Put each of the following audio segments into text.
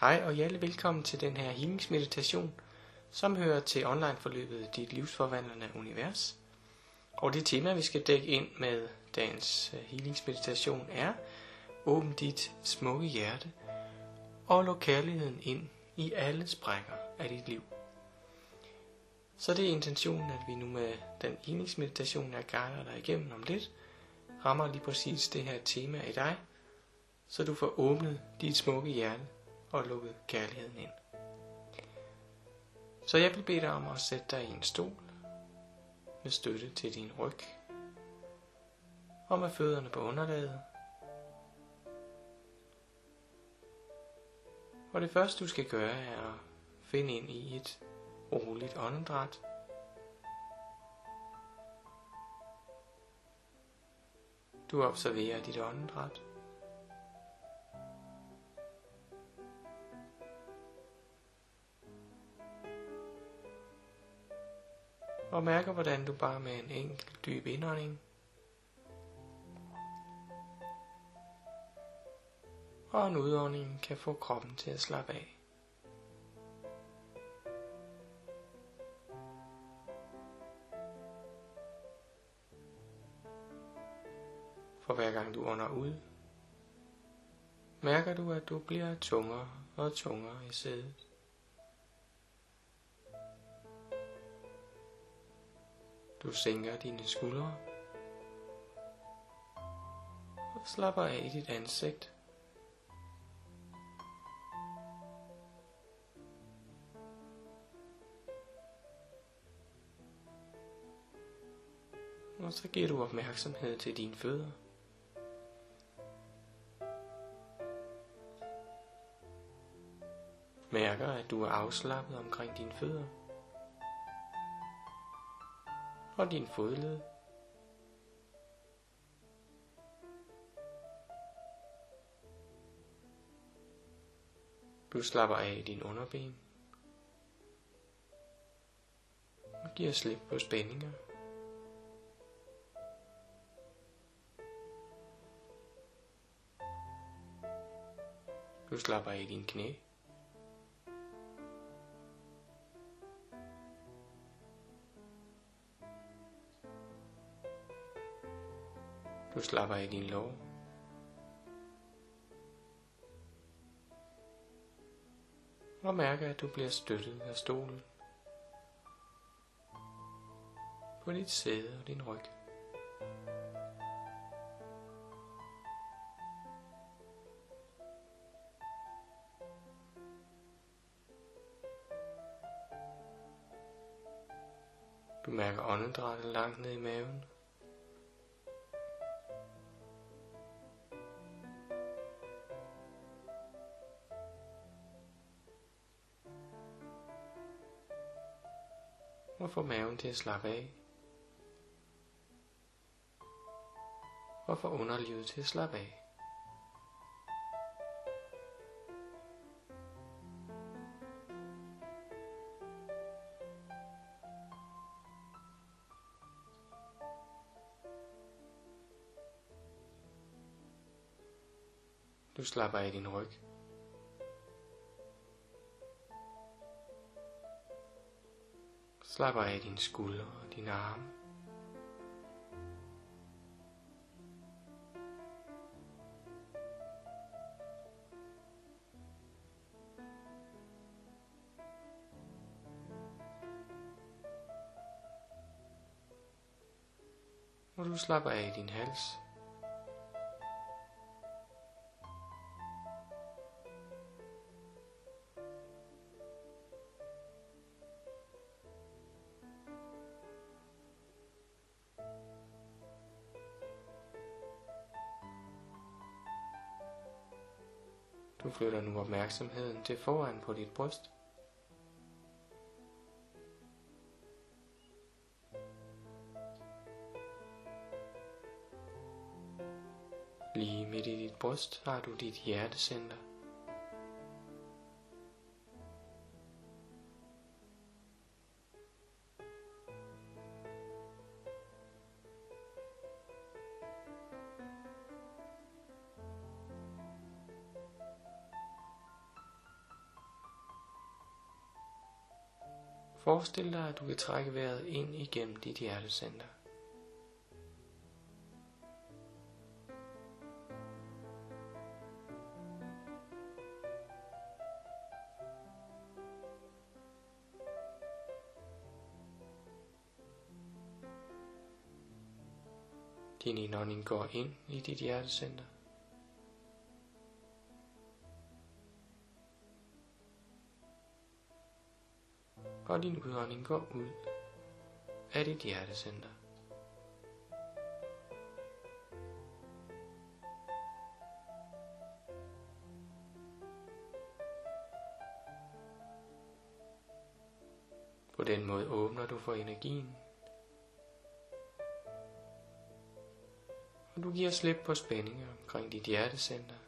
Hej og hjertelig velkommen til den her healingsmeditation, som hører til online-forløbet Dit Livsforvandlende Univers. Og det tema, vi skal dække ind med dagens øh, healingsmeditation er Åbn dit smukke hjerte og luk kærligheden ind i alle sprækker af dit liv. Så det er intentionen, at vi nu med den healingsmeditation, jeg guider dig igennem om lidt, rammer lige præcis det her tema i dig, så du får åbnet dit smukke hjerte og lukket kærligheden ind. Så jeg vil bede dig om at sætte dig i en stol med støtte til din ryg og med fødderne på underlaget. Og det første du skal gøre er at finde ind i et roligt åndedræt. Du observerer dit åndedræt. Og mærker, hvordan du bare med en enkelt dyb indånding og en udånding kan få kroppen til at slappe af. For hver gang du ånder ud, mærker du, at du bliver tungere og tungere i sædet. Du sænker dine skuldre og slapper af i dit ansigt. Og så giver du opmærksomhed til dine fødder. Mærker, at du er afslappet omkring dine fødder og din fodled. Du slapper af i din underben og giver slip på spændinger. Du slapper af i din knæ. Du slapper i din lov. Og mærker, at du bliver støttet af stolen. På dit sæde og din ryg. Du mærker åndedrættet langt ned i maven. Og få maven til at slappe af. Og få underlivet til at slappe af. Du slapper af din ryg. Slapper af dine skuldre og dine arme. Må du slapper af i din hals. Du flytter nu opmærksomheden til foran på dit bryst. Lige midt i dit bryst har du dit hjertecenter. Forestil dig, at du kan trække vejret ind igennem dit hjertecenter. Din indånding går ind i dit hjertecenter. Og din udånding går ud af dit hjertecenter. På den måde åbner du for energien og du giver slip på spændinger omkring dit hjertecenter.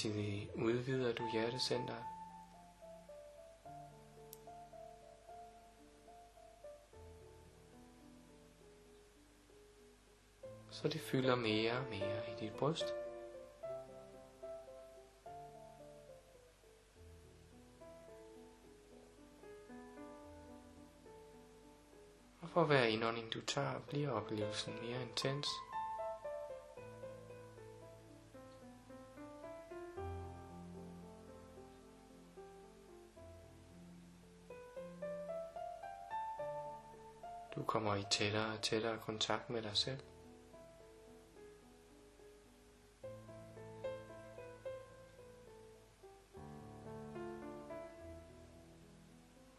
Samtidig udvider du hjertecenteret. Så det fylder mere og mere i dit bryst. for hver indånding du tager, bliver oplevelsen mere intens. Kommer i tættere og tættere kontakt med dig selv.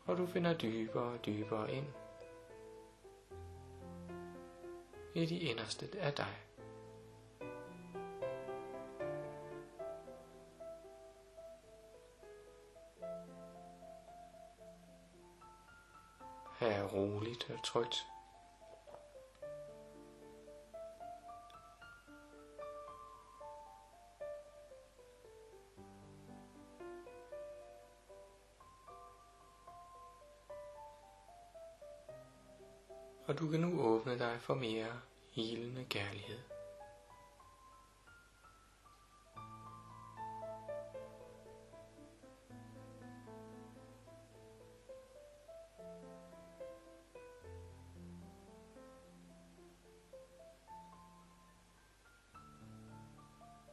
Og du finder dybere og dybere ind i de inderste af dig. Roligt og trygt. og du kan nu åbne dig for mere helende kærlighed.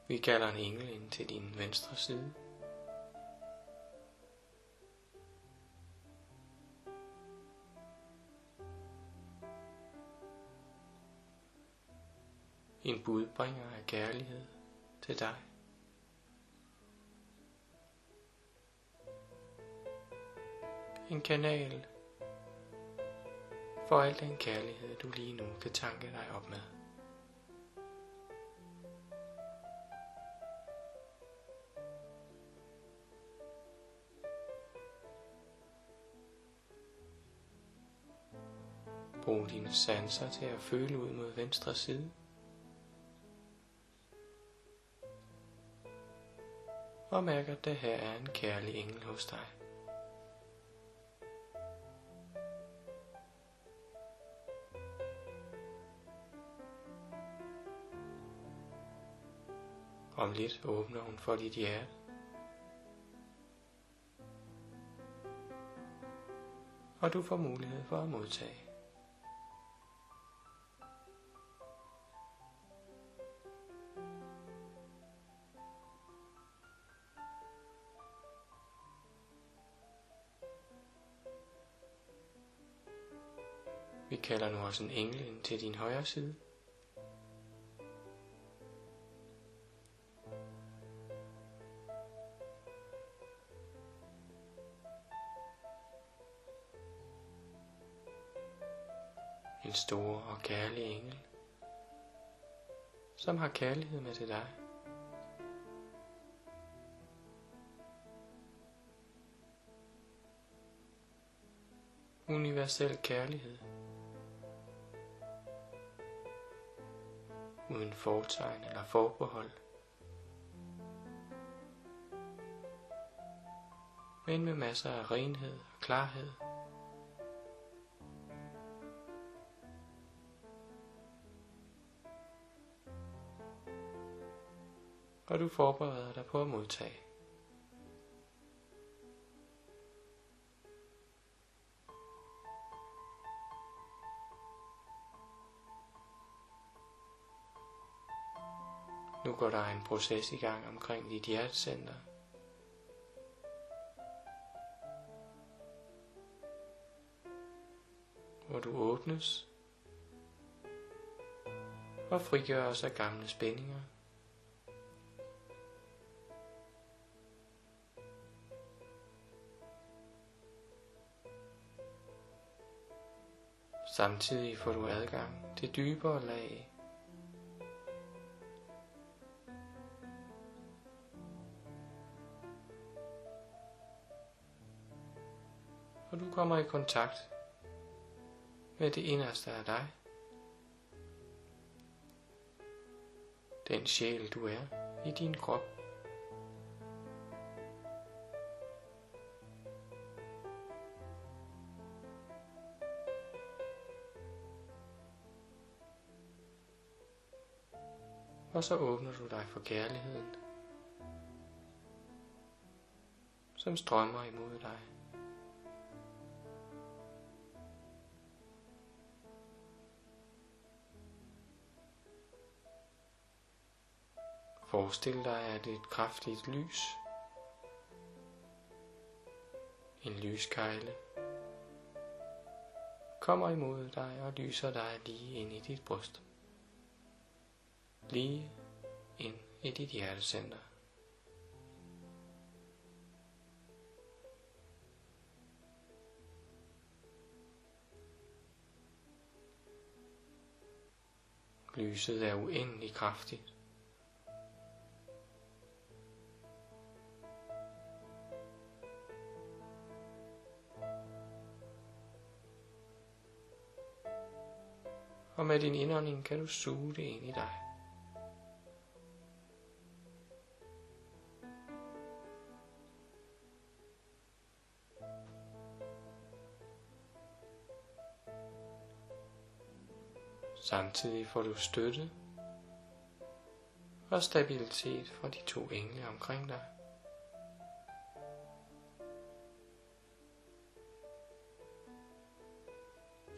Vi kalder en engel ind til din venstre side. en budbringer af kærlighed til dig. En kanal for al den kærlighed, du lige nu kan tanke dig op med. Brug dine sanser til at føle ud mod venstre side. og mærk, at det her er en kærlig engel hos dig. Om lidt åbner hun for dit hjerte. Og du får mulighed for at modtage. Vi kalder nu også en engel ind til din højre side. En stor og kærlig engel, som har kærlighed med til dig. Universel kærlighed. uden fortegn eller forbehold. Men med masser af renhed og klarhed. Og du forbereder dig på at modtage. Går der en proces i gang omkring dit hjertecenter. Hvor du åbnes og frigøres af gamle spændinger. Samtidig får du adgang til dybere lag kommer i kontakt med det inderste af dig. Den sjæl du er i din krop. Og så åbner du dig for kærligheden, som strømmer imod dig. Forestil dig, at et kraftigt lys, en lyskejle, kommer imod dig og lyser dig lige ind i dit bryst. Lige ind i dit hjertecenter. Lyset er uendelig kraftigt. Med din indånding kan du suge det ind i dig. Samtidig får du støtte og stabilitet fra de to engle omkring dig.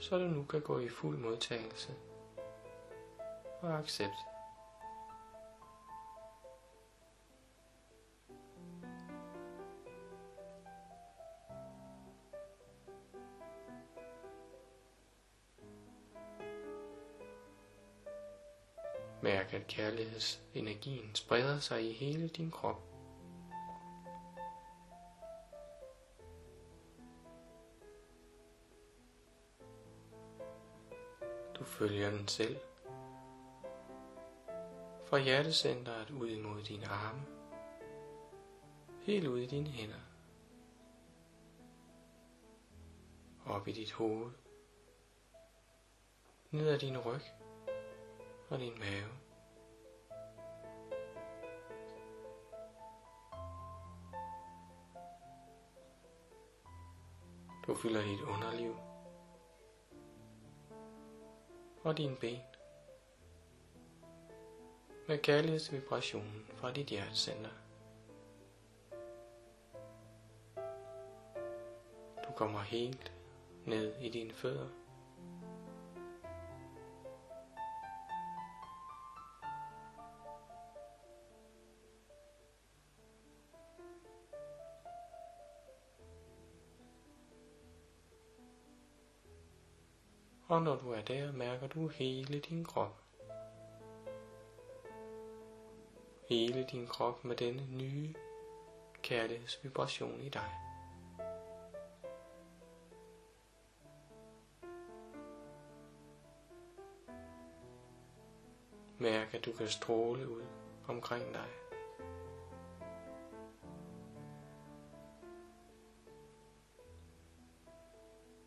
Så du nu kan gå i fuld modtagelse og accept. Mærk, at kærlighedsenergien spreder sig i hele din krop. Følger den selv. Fra hjertecentret ud imod dine arme. Helt ud i dine hænder. Op i dit hoved. Ned ad din ryg og din mave. Du fylder dit underliv og dine ben med kærlighedsvibrationen fra dit hjertecenter. Du kommer helt ned i dine fødder. Og når du er der, mærker du hele din krop. Hele din krop med denne nye kærlighedsvibration i dig. Mærk, at du kan stråle ud omkring dig.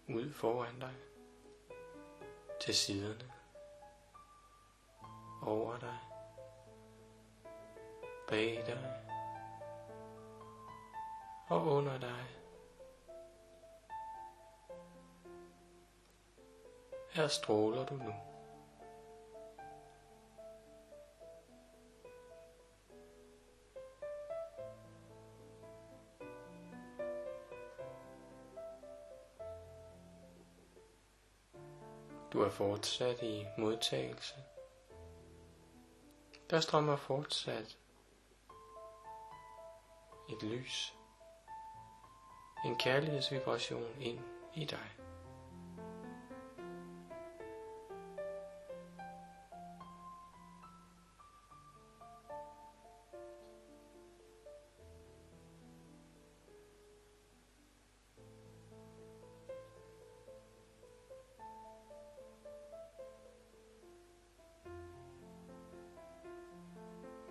Ud foran dig til siderne, over dig, bag dig og under dig. Her stråler du nu. Fortsat i modtagelse. Der strømmer fortsat et lys, en kærlighedsvibration ind i dig.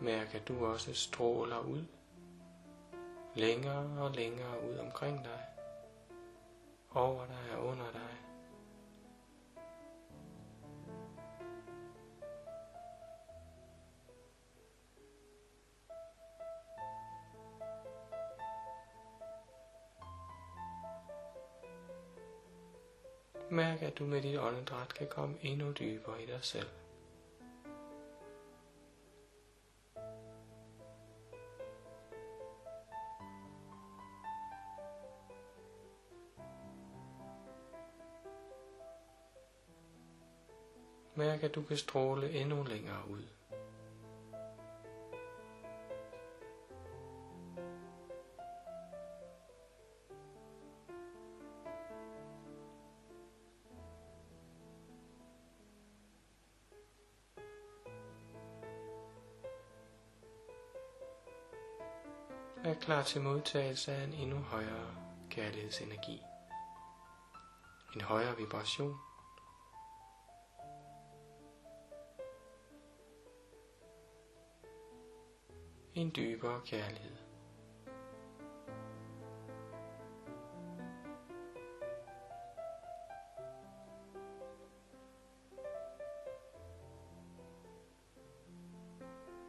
Mærk, at du også stråler ud, længere og længere ud omkring dig, over dig og under dig. Mærk, at du med dit åndedræt kan komme endnu dybere i dig selv. Mærke, at du kan stråle endnu længere ud. er klar til modtagelse af en endnu højere kærlighedsenergi. En højere vibration. En dybere kærlighed.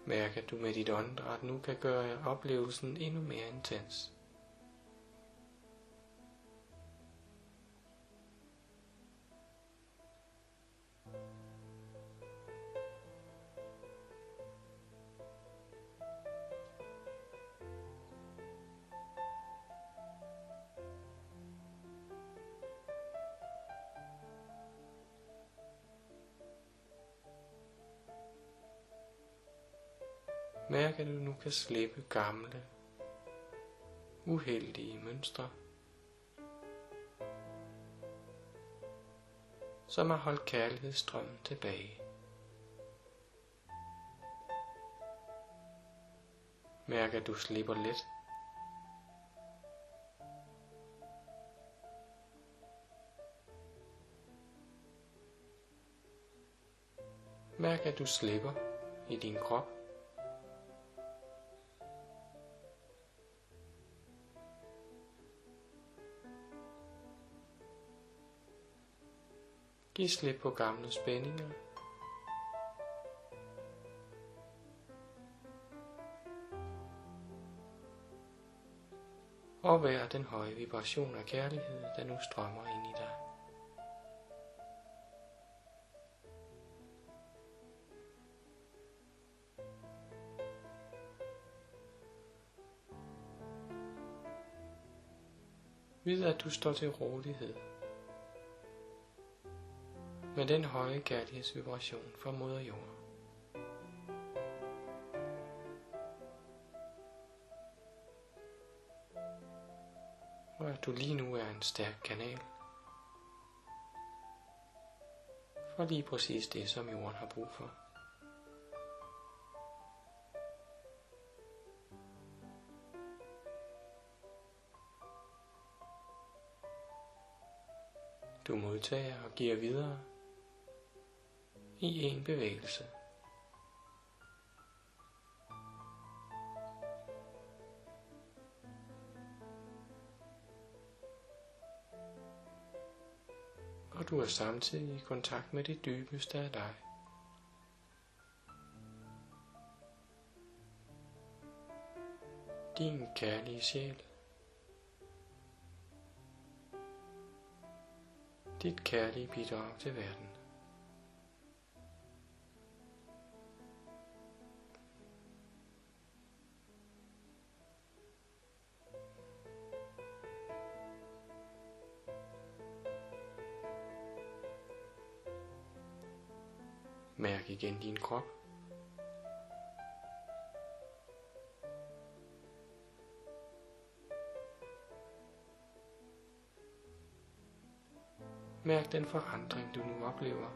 Mærk, at du med dit åndedræt nu kan gøre oplevelsen endnu mere intens. Mærk, at du nu kan slippe gamle, uheldige mønstre, som har holdt kærlighedsstrømmen tilbage. Mærk, at du slipper let. Mærk, at du slipper i din krop. Giv slip på gamle spændinger. Og vær den høje vibration af kærlighed, der nu strømmer ind i dig. Vid at du står til rådighed med den høje kærlighedsvibration fra moder jord. Og at du lige nu er en stærk kanal for lige præcis det, som jorden har brug for. Du modtager og giver videre i en bevægelse. Og du er samtidig i kontakt med det dybeste af dig. Din kærlige sjæl. Dit kærlige bidrag til verden. Igen din krop. Mærk den forandring, du nu oplever.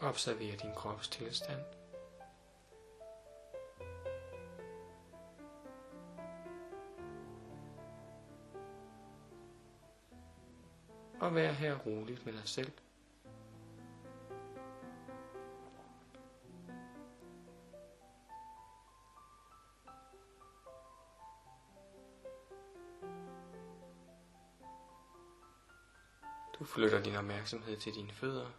Observer din krops tilstand. Og vær her roligt med dig selv. Du flytter din opmærksomhed til dine fødder.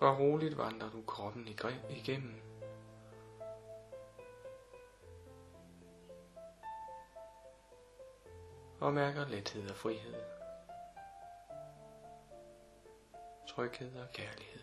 Og roligt vandrer du kroppen igennem. Og mærker lethed og frihed. Tryghed og kærlighed.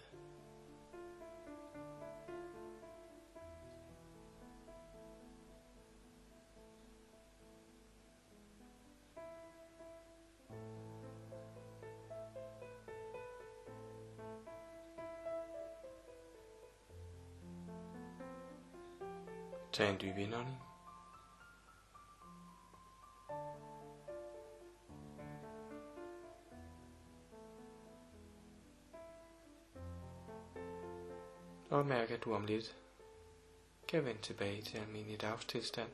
Tag en dyb indånding. Og mærk, at du om lidt kan vende tilbage til almindelig dagstilstand.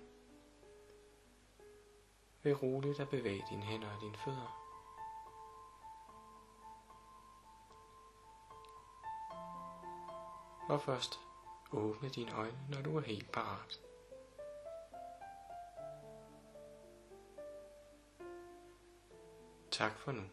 Ved roligt at bevæge dine hænder og dine fødder. Og først Åbne dine øjne, når du er helt parat. Tak for nu.